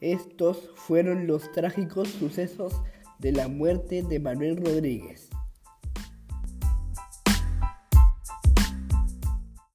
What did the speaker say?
Estos fueron los trágicos sucesos de la muerte de Manuel Rodríguez.